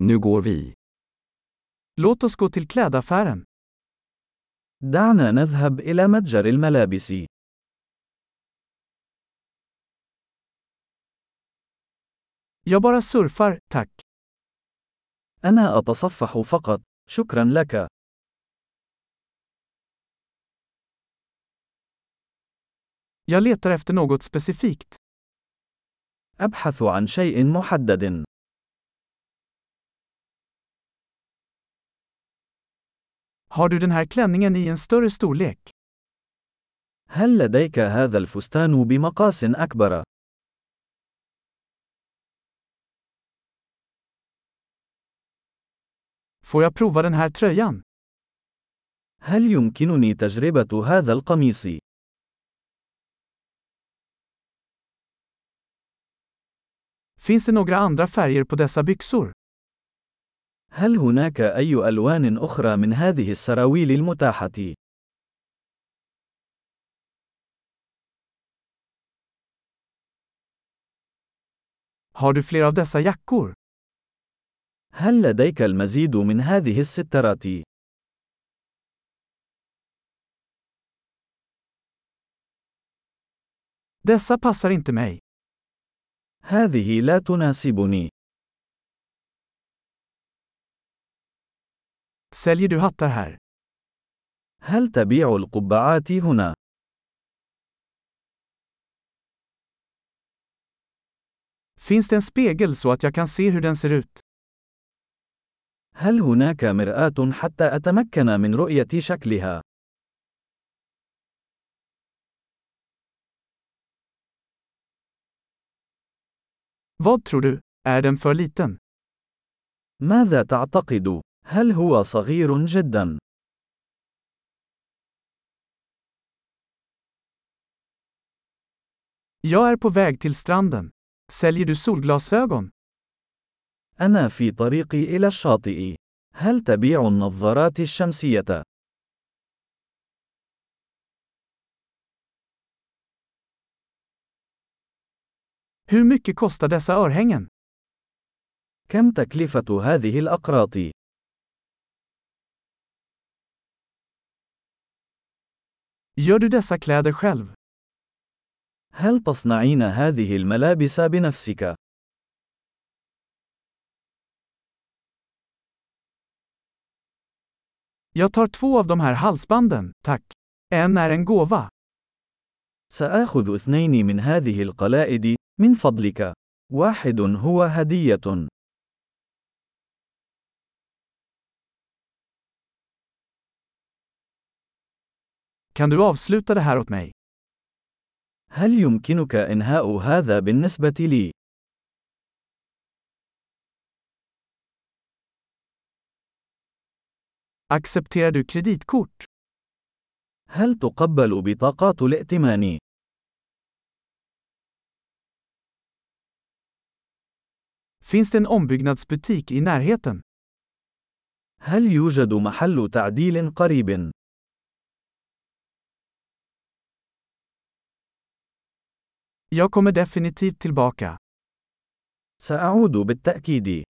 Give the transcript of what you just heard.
Nu går vi. Låt oss gå till klädaffären. دعنا نذهب إلى متجر الملابس. Jag bara surfar, tack. أنا أتصفح فقط. شكرا لك. Jag letar efter något specifikt. أبحث عن شيء محدد. Har du den här klänningen i en större storlek? هل لديك هذا الفستان بمقاس أكبر؟ Får jag prova den här tröjan? هل يمكنني تجربة هذا القميص؟ Finns det några andra färger på dessa byxor? هل هناك أي ألوان أخرى من هذه السراويل المتاحة؟ Har du fler av dessa jackor? هل لديك المزيد من هذه السترات؟ Dessa passar inte mig. هذه لا تناسبني. Säljer du hattar här? هل تبيع القبعات هنا؟ Finns det en spegel så att jag kan se hur den ser ut? هل هناك مرآة حتى أتمكن من رؤية شكلها؟ Vad tror du? Är den för liten? ماذا تعتقد؟ هل هو صغير جدا؟ Jag är på väg till stranden. Säljer du solglasögon? أنا في طريقي إلى الشاطئ. هل تبيع النظارات الشمسية؟ Hur mycket kostar dessa örhängen? كم تكلفة هذه الأقراط؟ Gör du dessa kläder själv? هل تصنعين هذه الملابس بنفسك؟ Jag tar två av de här halsbanden, tack. En är en gåva. سآخذ اثنين من هذه القلائد، من فضلك. واحد هو هدية. Kan du avsluta det här åt mig? هل يمكنك إنهاء هذا بالنسبة لي؟ Accepterar du kreditkort? هل تقبل بطاقات الائتمان؟ Finns det en ombyggnadsbutik i närheten? هل يوجد محل تعديل قريب؟ Jag kommer definitivt tillbaka. سأعود بالتأكيد.